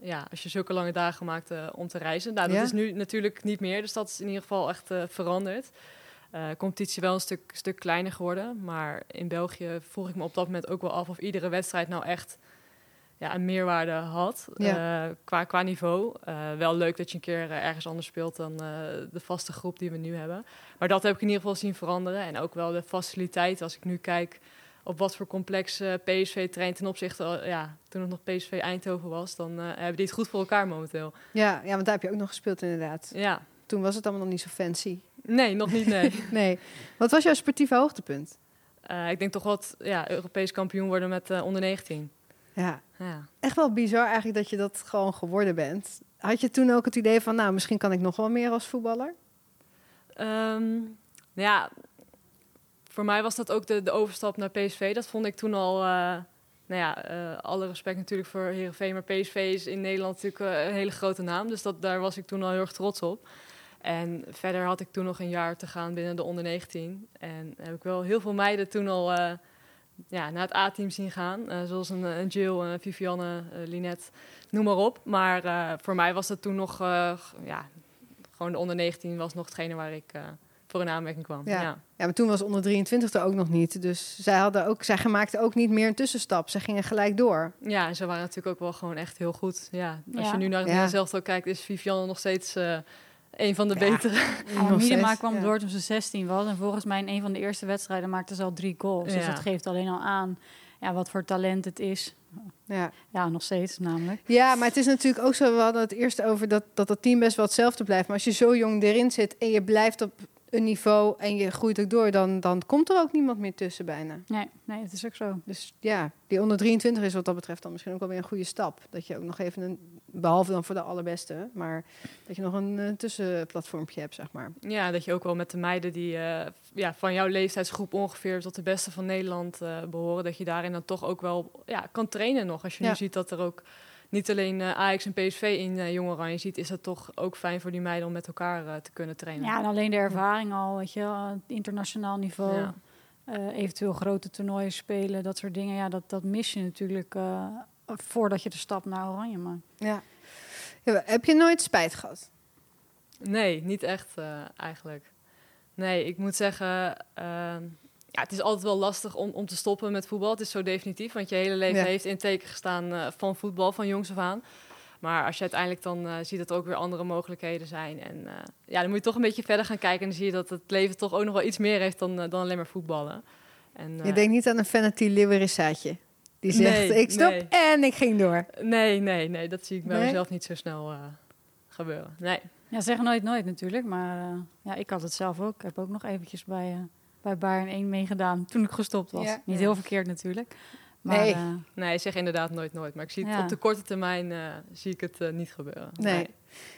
ja, als je zulke lange dagen maakt eh, om te reizen. Nou, dat Ja. is nu natuurlijk niet meer. Dus dat is in ieder geval echt eh, veranderd. Eh competitie wel een stuk, stuk kleiner geworden. Maar in België vroeg ik me op dat moment ook wel af of iedere wedstrijd nou echt ja, een meerwaarde had Ja. eh, qua, qua niveau. Eh, wel leuk dat je een keer eh, ergens anders speelt dan de vaste groep die we nu hebben. Maar dat heb ik in ieder geval zien veranderen. En ook wel de faciliteit. Als ik nu kijk op wat voor complex PSV traint ten opzichte, ja, toen het nog PSV Eindhoven was, dan hebben die het goed voor elkaar momenteel. Ja, ja, want daar heb je ook nog gespeeld inderdaad. Ja, Toen was het allemaal nog niet zo fancy. nee, nog niet, nee. Nee. Wat was jouw sportieve hoogtepunt? Ik denk toch wat ja, Europees kampioen worden met onder 19. Ja, wel bizar eigenlijk dat je dat gewoon geworden bent. Had je toen ook het idee van, nou, misschien kan ik nog wel meer als voetballer? Ehm, nou ja, voor mij was dat ook de, de overstap naar PSV. Dat vond ik toen al, eh, nou ja, eh, alle respect natuurlijk voor Heerenveen, maar PSV is in Nederland natuurlijk eh, een hele grote naam. Dus dat, daar was ik toen al heel erg trots op. En verder had ik toen nog een jaar te gaan binnen de onder 19. En heb ik wel heel veel meiden toen al ja, naar het A-team zien gaan. Eh, zoals een, een Jill, een Vivianne, eh Linette, noem maar op. Maar eh, voor mij was dat toen nog, eh, ja, gewoon de onder 19 was nog hetgene waar ik eh, voor een aanmerking kwam. Ja. Ja. Ja, maar toen was onder 23 er ook nog niet. Dus zij, hadden ook, zij maakten ook niet meer een tussenstap. Ze gingen gelijk door. Ja, en ze waren natuurlijk ook wel gewoon echt heel goed. Ja, als Ja. je nu naar het Ja. zelf kijkt, is Vivianne nog steeds eh, een van de Ja. betere. Ja, Miedema kwam ja. door toen ze 16 was. En volgens mij in een van de eerste wedstrijden maakte ze al drie goals. Dus dat geeft alleen al aan ja, wat voor talent het is. Ja. Ja, nog steeds namelijk. ja, maar het is natuurlijk ook zo... We hadden het eerst over dat, dat het team best wel hetzelfde blijft. Maar als je zo jong erin zit en je blijft op een niveau... en je groeit ook door, dan, dan komt er ook niemand meer tussen bijna. Nee, nee, het is ook zo. Dus ja, die onder 23 is wat dat betreft dan misschien ook wel weer een goede stap. Dat je ook nog even een, behalve dan voor de allerbeste, maar dat je nog een eh, tussenplatformpje hebt, zeg maar. Ja, dat je ook wel met de meiden die eh, ja, van jouw leeftijdsgroep ongeveer tot de beste van Nederland eh, behoren, dat je daarin dan toch ook wel ja, kan trainen nog. Als je Ja. nu ziet dat er ook niet alleen eh, Ajax en PSV in eh Jong Oranje ziet, is het toch ook fijn voor die meiden om met elkaar eh, te kunnen trainen. Ja, en alleen de ervaring al, weet je, internationaal niveau. Ja. eh, eventueel grote toernooien spelen, dat soort dingen. Ja, dat, dat mis je natuurlijk eh, voordat je de stap naar Oranje maakt. Ja. ja heb je nooit spijt gehad? Nee, niet echt eh, eigenlijk. Nee, ik moet zeggen, ehm, ja, het is altijd wel lastig om, om te stoppen met voetbal. Het is zo definitief, want je hele leven Ja. heeft in het teken gestaan eh, van voetbal, van jongs af aan. Maar als je uiteindelijk dan eh, ziet dat er ook weer andere mogelijkheden zijn. En eh, ja, dan moet je toch een beetje verder gaan kijken. En dan zie je dat het leven toch ook nog wel iets meer heeft dan, dan alleen maar voetballen. En, Je denkt niet aan een Vanity Liberissaatje. Die zegt, Nee, ik stop nee. en ik ging door. Nee, nee, nee, dat zie ik bij Nee? mezelf niet zo snel eh, gebeuren. Nee. Ja, zeg nooit nooit natuurlijk. Maar eh, ja, ik had het zelf ook. Ik heb ook nog eventjes bij, eh bij Bayern 1 meegedaan toen ik gestopt was. Ja. Niet heel verkeerd natuurlijk. Maar Nee. eh, Nee, zeg inderdaad nooit nooit. Maar ik zie het Ja. op de korte termijn eh, zie ik het eh, niet gebeuren. Nee.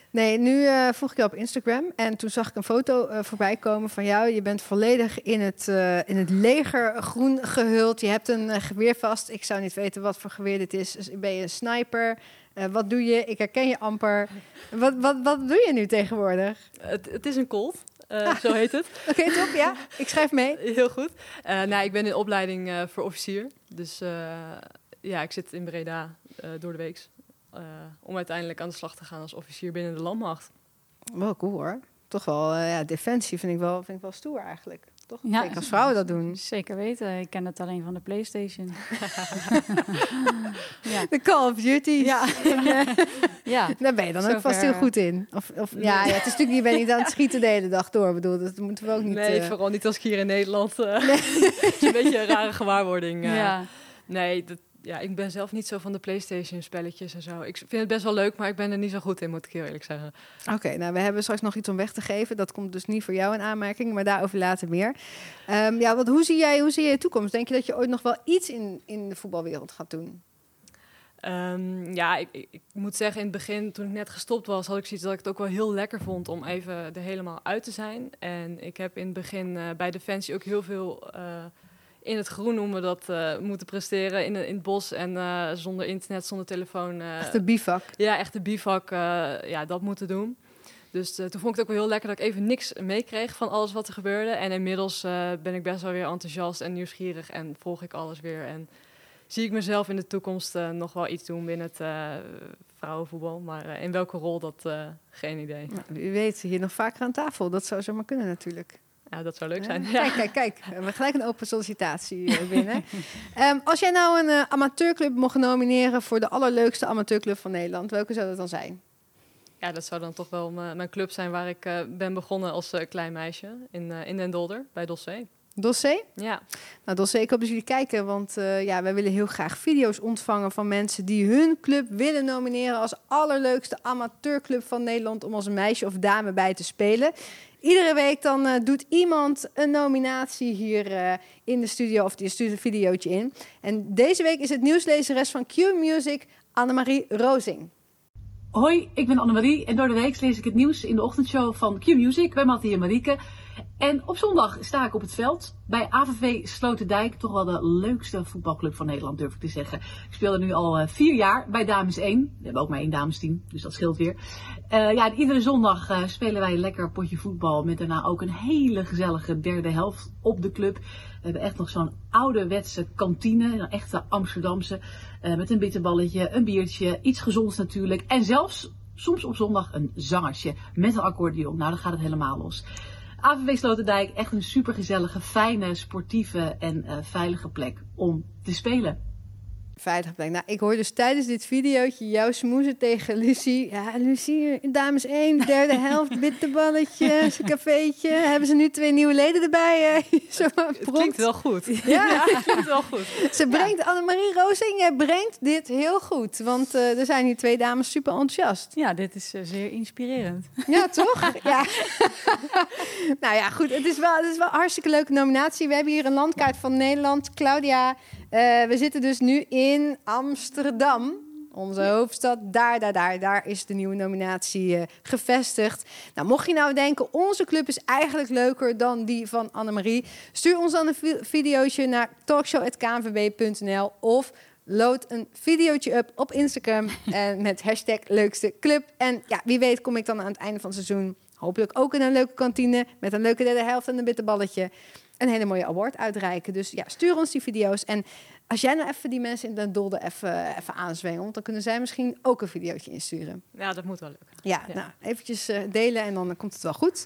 Nee, nu eh vroeg ik je op Instagram en toen zag ik een foto voorbij komen van jou. Je bent volledig in het, eh, in het leger groen gehuld. Je hebt een geweer vast. Ik zou niet weten wat voor geweer dit is. Dus ben je een sniper? Eh, wat doe je? Ik herken je amper. Wat, wat, wat doe je nu tegenwoordig? Het, het is een colt, eh, zo heet het. Oké, top. Ja, ik schrijf mee. Heel goed. Eh nou, ik ben in opleiding eh, voor officier. Dus ja, ik zit in Breda door de week. om uiteindelijk aan de slag te gaan als officier binnen de landmacht. Wel cool hoor. Toch wel, ja, defensie vind ik wel, vind ik wel stoer eigenlijk. Toch? Ja. Zeker als vrouwen dat doen. Zeker weten. Ik ken het alleen van de PlayStation. ja. De Call of Duty. Ja. ja. Daar ben je dan ook vast heel goed in. Of, of, ja, ja, het is natuurlijk, je bent niet aan het schieten de hele dag door. Ik bedoel, dat moeten we ook niet... nee, eh, vooral niet als ik hier in Nederland... eh, het is een beetje een rare gewaarwording. eh. ja. Nee, dat, ja, ik ben zelf niet zo van de PlayStation-spelletjes en zo. Ik vind het best wel leuk, maar ik ben er niet zo goed in, moet ik heel eerlijk zeggen. Oké, nou, we hebben straks nog iets om weg te geven. Dat komt dus niet voor jou in aanmerking, maar daarover later meer. Ehm, ja, want hoe zie jij hoe zie je toekomst? Denk je dat je ooit nog wel iets in, in de voetbalwereld gaat doen? Ehm, ja, ik, ik, ik moet zeggen, in het begin, toen ik net gestopt was, had ik zoiets dat ik het ook wel heel lekker vond om even er helemaal uit te zijn. En ik heb in het begin eh, bij Defensie ook heel veel eh, in het groen noemen we dat eh, moeten presteren in, in het bos en eh, zonder internet, zonder telefoon. eh, Echt de bivak. ja, echt de bivak, ja, dat moeten doen. Dus toen vond ik het ook wel heel lekker dat ik even niks meekreeg van alles wat er gebeurde. En inmiddels ben ik best wel weer enthousiast en nieuwsgierig en volg ik alles weer. En zie ik mezelf in de toekomst nog wel iets doen binnen het vrouwenvoetbal. Maar in welke rol, dat geen idee. Nou, wie weet, hier nog vaker aan tafel. Dat zou zomaar kunnen natuurlijk. Ja, dat zou leuk Ja, zijn. Kijk, kijk, kijk. We hebben gelijk een open sollicitatie eh, binnen. Ehm, als jij nou een eh, amateurclub mocht nomineren voor de allerleukste amateurclub van Nederland, welke zou dat dan zijn? Ja, dat zou dan toch wel mijn club zijn waar ik eh, ben begonnen als klein meisje in, in Den Dolder, bij Dossé. Dossé? Ja, Nou, Dossé, ik hoop dat jullie kijken, want ja, wij willen heel graag video's ontvangen van mensen die hun club willen nomineren als allerleukste amateurclub van Nederland om als meisje of dame bij te spelen. Iedere week dan eh, doet iemand een nominatie hier eh, in de studio of die stuurt een videootje in. En deze week is het nieuwslezeres van Q Music Annemarie Rozing. Hoi, ik ben Annemarie en door de week lees ik het nieuws in de ochtendshow van Q-Music bij Mattie en Marieke. En op zondag sta ik op het veld bij AVV Sloterdijk, toch wel de leukste voetbalclub van Nederland durf ik te zeggen. Ik speel er nu al eh, vier jaar bij Dames 1. We hebben ook maar één damesteam, dus dat scheelt weer. Eh, ja, en iedere zondag eh, spelen wij een lekker potje voetbal met daarna ook een hele gezellige derde helft op de club. We hebben echt nog zo'n ouderwetse kantine, een echte Amsterdamse. met een bitterballetje, een biertje, iets gezonds natuurlijk. En zelfs soms op zondag een zangertje met een accordeon. Nou, dan gaat het helemaal los. AVV Sloterdijk, echt een supergezellige, fijne, sportieve en eh, veilige plek om te spelen. Veilig plek. Nou, ik hoor dus tijdens dit videootje jou smoezen tegen Lucie. Ja, Lucie, dames 1, derde helft, bitterballetje, een cafeetje. Hebben ze nu twee nieuwe leden erbij? eh, zo het klinkt wel goed. Ja, het klinkt wel goed. ze brengt, Annemarie Roosing, jij brengt dit heel goed. Want eh, er zijn hier twee dames super enthousiast. ja, dit is eh, zeer inspirerend. Ja, toch? Ja. nou ja, goed. Het is, wel, het is wel een hartstikke leuke nominatie. We hebben hier een landkaart van Nederland. Claudia, eh, we zitten dus nu in Amsterdam. Onze hoofdstad, daar, daar, daar, daar is de nieuwe nominatie eh, gevestigd. Nou, mocht je nou denken, onze club is eigenlijk leuker dan die van Annemarie, stuur ons dan een vi- videootje naar talkshow.knvb.nl of load een videootje up op Instagram en met hashtag leukste club. En ja, wie weet kom ik dan aan het einde van het seizoen hopelijk ook in een leuke kantine met een leuke derde helft en een bitterballetje een hele mooie award uitreiken. Dus ja, stuur ons die video's. En als jij nou even die mensen in Den Dolder even, even aanzwengelt, dan kunnen zij misschien ook een videootje insturen. Ja, dat moet wel lukken. Ja, Ja. nou, eventjes eh, delen en dan komt het wel goed.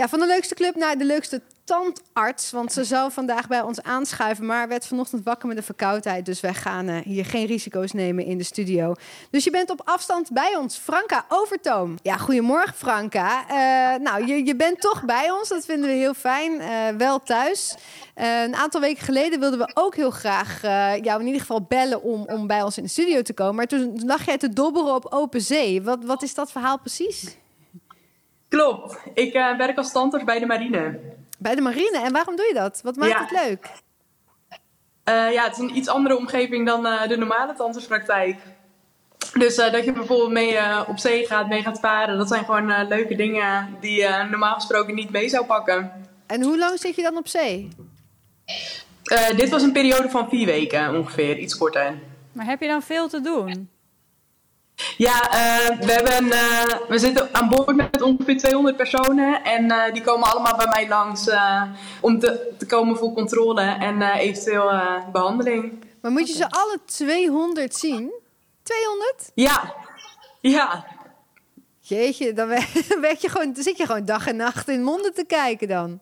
Ja, van de leukste club naar de leukste tandarts. Want ze zou vandaag bij ons aanschuiven, maar werd vanochtend wakker met een verkoudheid. Dus wij gaan eh, hier geen risico's nemen in de studio. Dus je bent op afstand bij ons. Franka Overtoom. Ja, goedemorgen Franka. Eh, nou, je, je bent toch bij ons. Dat vinden we heel fijn. Eh, wel thuis. Een aantal weken geleden wilden we ook heel graag jou in ieder geval bellen om, om bij ons in de studio te komen. Maar toen lag jij te dobberen op open zee. Wat, wat is dat verhaal precies? Klopt. Ik eh, werk als tandarts bij de marine. Bij de marine. En waarom doe je dat? Wat maakt Ja. het leuk? Eh, ja, het is een iets andere omgeving dan eh, de normale tandartspraktijk. Dus eh, dat je bijvoorbeeld mee eh, op zee gaat, mee gaat varen, dat zijn gewoon eh, leuke dingen die je normaal gesproken niet mee zou pakken. En hoe lang zit je dan op zee? Eh, dit was een periode van vier weken ongeveer, iets korter. Maar heb je dan veel te doen? Ja, eh, we, hebben, eh, we zitten aan boord met ongeveer 200 personen en eh, die komen allemaal bij mij langs eh, om te, te komen voor controle en eh, eventueel eh, behandeling. Maar moet je ze alle 200 zien? 200? Ja, ja. Jeetje, dan, je gewoon, dan zit je gewoon dag en nacht in monden te kijken dan.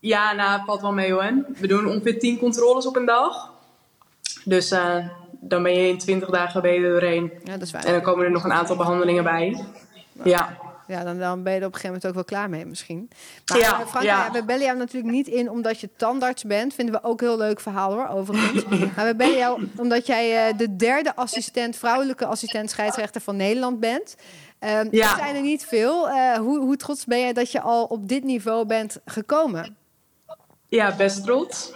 Ja, nou, valt wel mee hoor. We doen ongeveer 10 controles op een dag. Dus eh, dan ben je in 20 dagen ben je er doorheen. Ja, dat is waar. En dan komen er nog een aantal behandelingen bij. Ja. Ja, dan, dan ben je er op een gegeven moment ook wel klaar mee misschien. Maar Ja, eh, Franka, ja. ja, we bellen jou natuurlijk niet in omdat je tandarts bent. Vinden we ook een heel leuk verhaal hoor, overigens. maar we bellen jou omdat jij eh, de derde assistent, vrouwelijke assistent scheidsrechter van Nederland bent. Ehm Ja. Er zijn er niet veel. Eh, hoe, hoe trots ben jij dat je al op dit niveau bent gekomen? ja, best trots.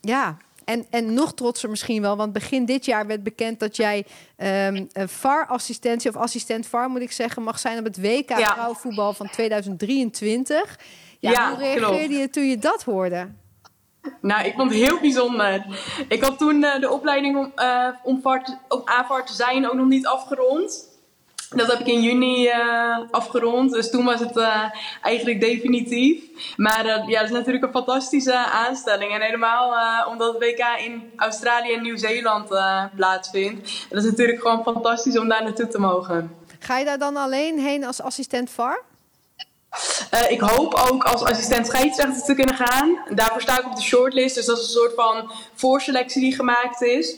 Ja, en, en nog trotser misschien wel, want begin dit jaar werd bekend dat jij ehm een VAR-assistentie of assistent VAR moet ik zeggen mag zijn op het WK Ja. vrouwenvoetbal van 2023. Ja, Ja, hoe reageerde klopt. je toen je dat hoorde? Nou, ik vond het heel bijzonder. Ik had toen eh, de opleiding om, eh om, VAR, om AVAR te zijn ook nog niet afgerond. Dat heb ik in juni eh, afgerond, dus toen was het eh, eigenlijk definitief. Maar eh, ja, het is natuurlijk een fantastische aanstelling. En helemaal omdat het WK in Australië en Nieuw-Zeeland plaatsvindt. Dat is natuurlijk gewoon fantastisch om daar naartoe te mogen. Ga je daar dan alleen heen als assistent VAR? Ik hoop ook als assistent scheidsrechter te kunnen gaan. Daarvoor sta ik op de shortlist. Dus dat is een soort van voorselectie die gemaakt is.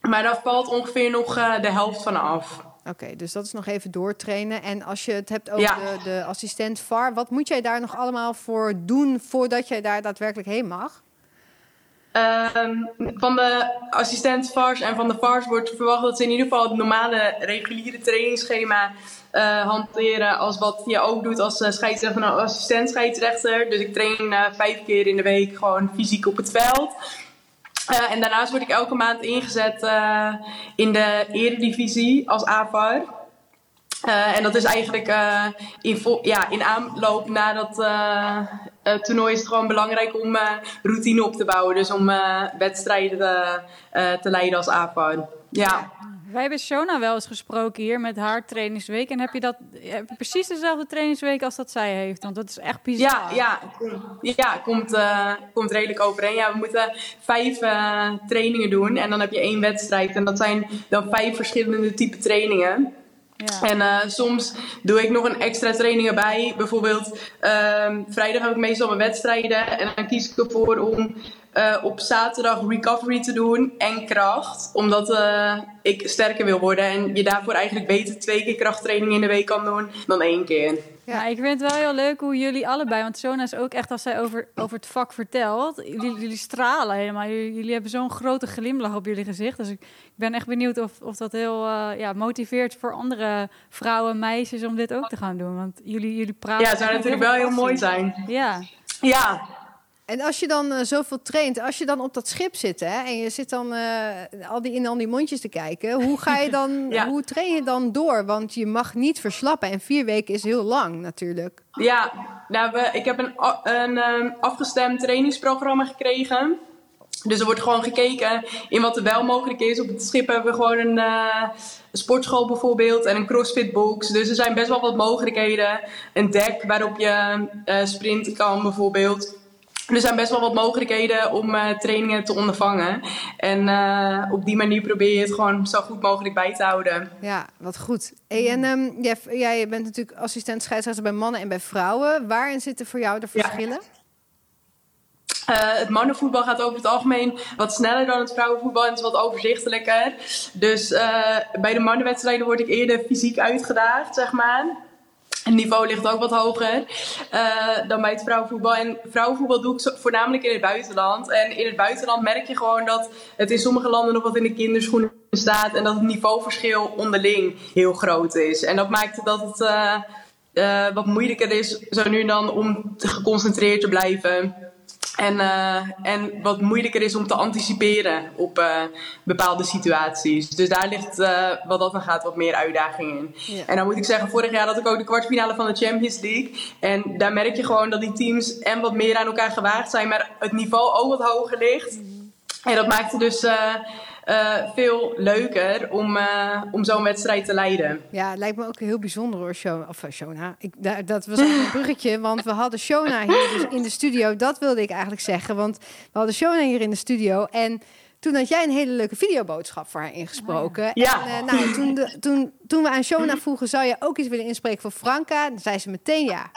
Maar daar valt ongeveer nog de helft van af. Oké, dus dat is nog even doortrainen. En als je het hebt over Ja. de, de assistent VAR, wat moet jij daar nog allemaal voor doen voordat jij daar daadwerkelijk heen mag? Ehm, van de assistent VARs en van de VARs wordt verwacht dat ze in ieder geval het normale reguliere trainingsschema eh, hanteren. Als wat je ook doet als eh, scheidsrechter en assistent scheidsrechter. Dus ik train eh, vijf keer in de week gewoon fysiek op het veld. Eh, en daarnaast word ik elke maand ingezet eh, in de eredivisie als AVAR. Eh, en dat is eigenlijk in, ja, in aanloop na dat toernooi is het gewoon belangrijk om routine op te bouwen. Dus om wedstrijden te leiden als AVAR. Ja. Wij hebben Shona wel eens gesproken hier met haar trainingsweek. En heb je, dat, heb je precies dezelfde trainingsweek als dat zij heeft? Want dat is echt bizar. Ja, ja, ja komt, eh, komt redelijk overeen. Ja, we moeten vijf eh, trainingen doen en dan heb je één wedstrijd. En dat zijn dan vijf verschillende type trainingen. Ja. En eh, soms doe ik nog een extra training erbij. Bijvoorbeeld ehm, vrijdag heb ik meestal mijn wedstrijden. En dan kies ik ervoor om eh, op zaterdag recovery te doen en kracht. Omdat eh, ik sterker wil worden. En je daarvoor eigenlijk beter twee keer krachttraining in de week kan doen dan één keer. Ja. ik vind het wel heel leuk hoe jullie allebei, want Shona is ook echt als zij over, over het vak vertelt, jullie, jullie stralen helemaal. Jullie, jullie hebben zo'n grote glimlach op jullie gezicht. Dus ik, ik ben echt benieuwd of, of dat heel eh, ja, motiveert voor andere vrouwen, meisjes om dit ook te gaan doen. Want jullie, jullie praten. Ja, het zou natuurlijk wel heel mooi zijn. Ja, Ja, En als je dan eh, zoveel traint, als je dan op dat schip zit hè, en je zit dan eh, al die, in al die mondjes te kijken, hoe ga je dan, Ja. hoe train je dan door? Want je mag niet verslappen en vier weken is heel lang natuurlijk. Ja, nou, we, ik heb een, een ehm, afgestemd trainingsprogramma gekregen. Dus er wordt gewoon gekeken in wat er wel mogelijk is. Op het schip hebben we gewoon een, eh, een sportschool bijvoorbeeld en een crossfit box. Dus er zijn best wel wat mogelijkheden. Een dek waarop je sprinten kan bijvoorbeeld. Er zijn best wel wat mogelijkheden om eh, trainingen te ondervangen. En eh, op die manier probeer je het gewoon zo goed mogelijk bij te houden. Ja, wat goed. Hey, en ehm, jij, jij bent natuurlijk assistent scheidsrechter bij mannen en bij vrouwen. Waarin zitten voor jou de Ja. verschillen? Eh, het mannenvoetbal gaat over het algemeen wat sneller dan het vrouwenvoetbal en het is wat overzichtelijker. Dus bij de mannenwedstrijden word ik eerder fysiek uitgedaagd, zeg maar. Het niveau ligt ook wat hoger eh, dan bij het vrouwenvoetbal. En vrouwenvoetbal doe ik voornamelijk in het buitenland. En in het buitenland merk je gewoon dat het in sommige landen nog wat in de kinderschoenen staat. En dat het niveauverschil onderling heel groot is. En dat maakt dat het eh, eh, wat moeilijker is zo nu en dan om geconcentreerd te blijven. En, eh, en wat moeilijker is om te anticiperen op eh, bepaalde situaties. Dus daar ligt eh, wat dat dan gaat wat meer uitdaging in. Ja. En dan moet ik zeggen, vorig jaar had ik ook de kwartfinale van de Champions League. En daar merk je gewoon dat die teams en wat meer aan elkaar gewaagd zijn, maar het niveau ook wat hoger ligt. En dat maakt het dus eh, veel leuker om, eh, om zo'n wedstrijd te leiden. Ja, het lijkt me ook heel bijzonder hoor, Shona. Of eh, Shona. Ik, da- dat was een bruggetje, want we hadden Shona hier dus in de studio. Dat wilde ik eigenlijk zeggen, want we hadden Shona hier in de studio. En toen had jij een hele leuke videoboodschap voor haar ingesproken. Ja. En nou, toen, de- toen, toen we aan Shona vroegen, zou je ook iets willen inspreken voor Franka? Dan zei ze meteen ja.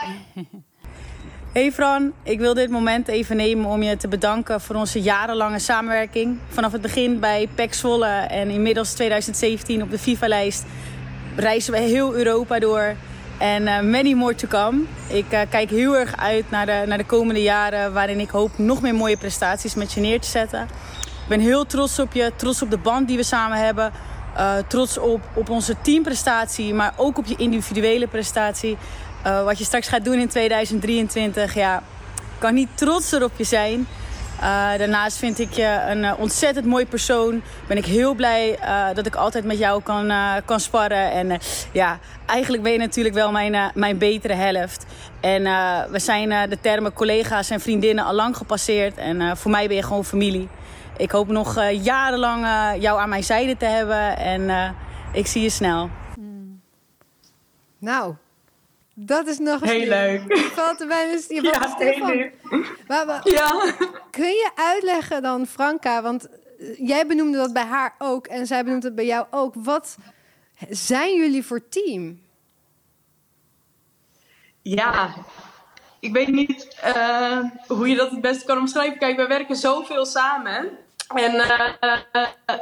Hey Fran, ik wil dit moment even nemen om je te bedanken voor onze jarenlange samenwerking. Vanaf het begin bij PEC Zwolle en inmiddels 2017 op de FIFA-lijst reizen we heel Europa door. En uh, many more to come. Ik uh, kijk heel erg uit naar de, naar de komende jaren waarin ik hoop nog meer mooie prestaties met je neer te zetten. Ik ben heel trots op je, trots op de band die we samen hebben. Uh, trots op, op onze teamprestatie, maar ook op je individuele prestatie. Uh, wat je straks gaat doen in 2023, ja, kan niet trotser op je zijn. Uh, daarnaast vind ik je een uh, ontzettend mooi persoon. Ben ik heel blij dat ik altijd met jou kan, kan sparren. En ja, eigenlijk ben je natuurlijk wel mijn, mijn betere helft. En we zijn de termen collega's en vriendinnen al lang gepasseerd. En voor mij ben je gewoon familie. Ik hoop nog jarenlang jou aan mijn zijde te hebben. En ik zie je snel. Nou, dat is nog eens heel leuk. Je valt er bijna je ja, heel leuk. Maar, maar, ja. Kun je uitleggen dan, Franka, want jij benoemde dat bij haar ook en zij benoemde het bij jou ook. Wat zijn jullie voor team? Ja, ik weet niet uh, hoe je dat het beste kan omschrijven. Kijk, we werken zoveel samen. En uh,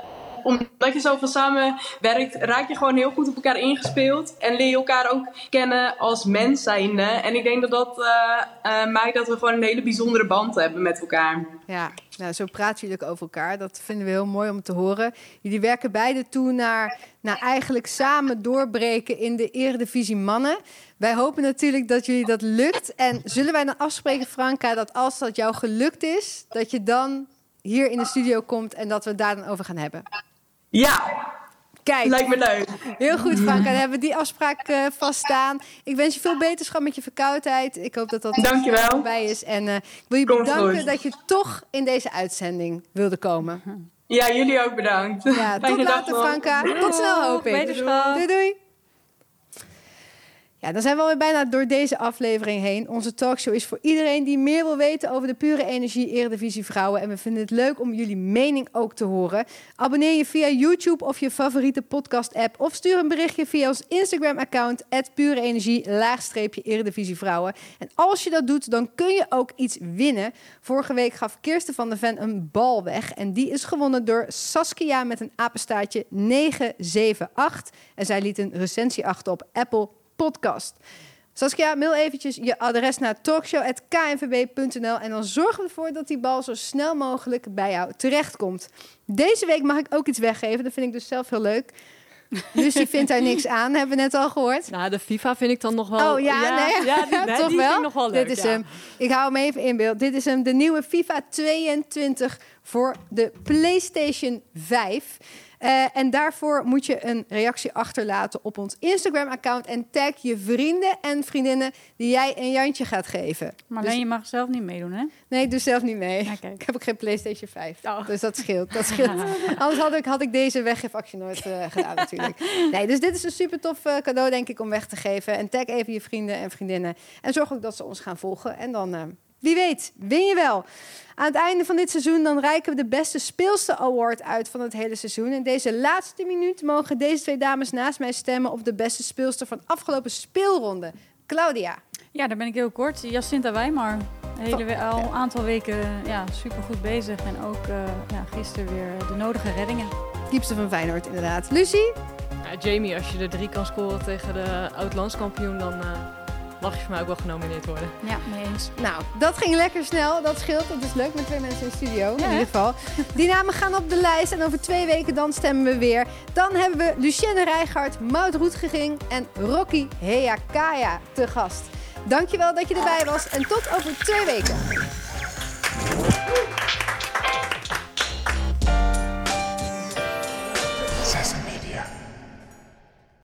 omdat je zoveel samenwerkt, raak je gewoon heel goed op elkaar ingespeeld. En leer je elkaar ook kennen als mens. En ik denk dat dat uh, maakt dat we gewoon een hele bijzondere band hebben met elkaar. Ja, nou, zo praten jullie ook over elkaar. Dat vinden we heel mooi om te horen. Jullie werken beide toe naar, naar eigenlijk samen doorbreken in de Eredivisie Mannen. Wij hopen natuurlijk dat jullie dat lukt. En zullen wij dan afspreken, Franka, dat als dat jou gelukt is, dat je dan hier in de studio komt en dat we het daar dan over gaan hebben? Ja. Kijk. Lijkt me leuk. Heel goed, Frank. Dan hebben we die afspraak uh, vaststaan. Ik wens je veel beterschap met je verkoudheid. Ik hoop dat dat Dankjewel. bij is. En uh, ik wil je Komt bedanken goed. dat je toch in deze uitzending wilde komen. Ja, jullie ook bedankt. Ja, tot Fijne later. Franka. Tot snel, hoop ik. Beterschap. Doei, doei. Ja, dan zijn we alweer bijna door deze aflevering heen. Onze talkshow is voor iedereen die meer wil weten over de pure energie Eredivisie Vrouwen. En we vinden het leuk om jullie mening ook te horen. Abonneer je via YouTube of je favoriete podcast-app. Of stuur een berichtje via ons Instagram-account, pure energie, Eredivisie Vrouwen. En als je dat doet, dan kun je ook iets winnen. Vorige week gaf Kirsten van der Ven een bal weg. En die is gewonnen door Saskia met een apenstaartje 978. En zij liet een recensie achter op Apple podcast. Saskia, mail eventjes je adres naar talkshow.knvb.nl en dan zorgen we ervoor dat die bal zo snel mogelijk bij jou terechtkomt. Deze week mag ik ook iets weggeven, dat vind ik dus zelf heel leuk. Lucie vindt daar niks aan, hebben we net al gehoord. Nou, de FIFA vind ik dan nog wel... Oh ja, nee, ja, die, nee, toch die wel? vind ik nog wel leuk. Dit is ja. hem. Ik hou hem even in beeld. Dit is hem, de nieuwe FIFA 22 voor de PlayStation 5. Uh, en daarvoor moet je een reactie achterlaten op ons Instagram-account. En tag je vrienden en vriendinnen die jij een Jantje gaat geven. Maar Dus- nee, je mag zelf niet meedoen, hè? Nee, ik doe zelf niet mee. Ik heb ook geen PlayStation 5. Oh. Dus dat scheelt. Dat scheelt. Anders had ik, had ik deze weggeefactie nooit eh, gedaan natuurlijk. Nee, dus dit is een super tof eh, cadeau denk ik om weg te geven. En tag even je vrienden en vriendinnen. En zorg ook dat ze ons gaan volgen. En dan, eh, wie weet, win je wel. Aan het einde van dit seizoen dan reiken we de beste speelste award uit van het hele seizoen. In deze laatste minuut mogen deze twee dames naast mij stemmen op de beste speelster van de afgelopen speelronde. Claudia. Ja, daar ben ik heel kort. Jacinta Weimar. Een hele al een aantal weken ja, super goed bezig. En ook eh, ja, gisteren weer de nodige reddingen. Diepste van Feyenoord inderdaad. Lucie? Ja, Jamie, als je er drie kan scoren tegen de oud-landskampioen, dan eh, mag je voor mij ook wel genomineerd worden. Ja, mee eens. Nou, dat ging lekker snel. Dat scheelt. Dat is leuk met twee mensen in de studio. in ieder geval. Die namen gaan op de lijst. En over twee weken dan stemmen we weer. Dan hebben we Lucienne Rijgaard, Maud Roetgeging en Rocky Heakaya te gast. Dankjewel dat je erbij was. En tot over twee weken.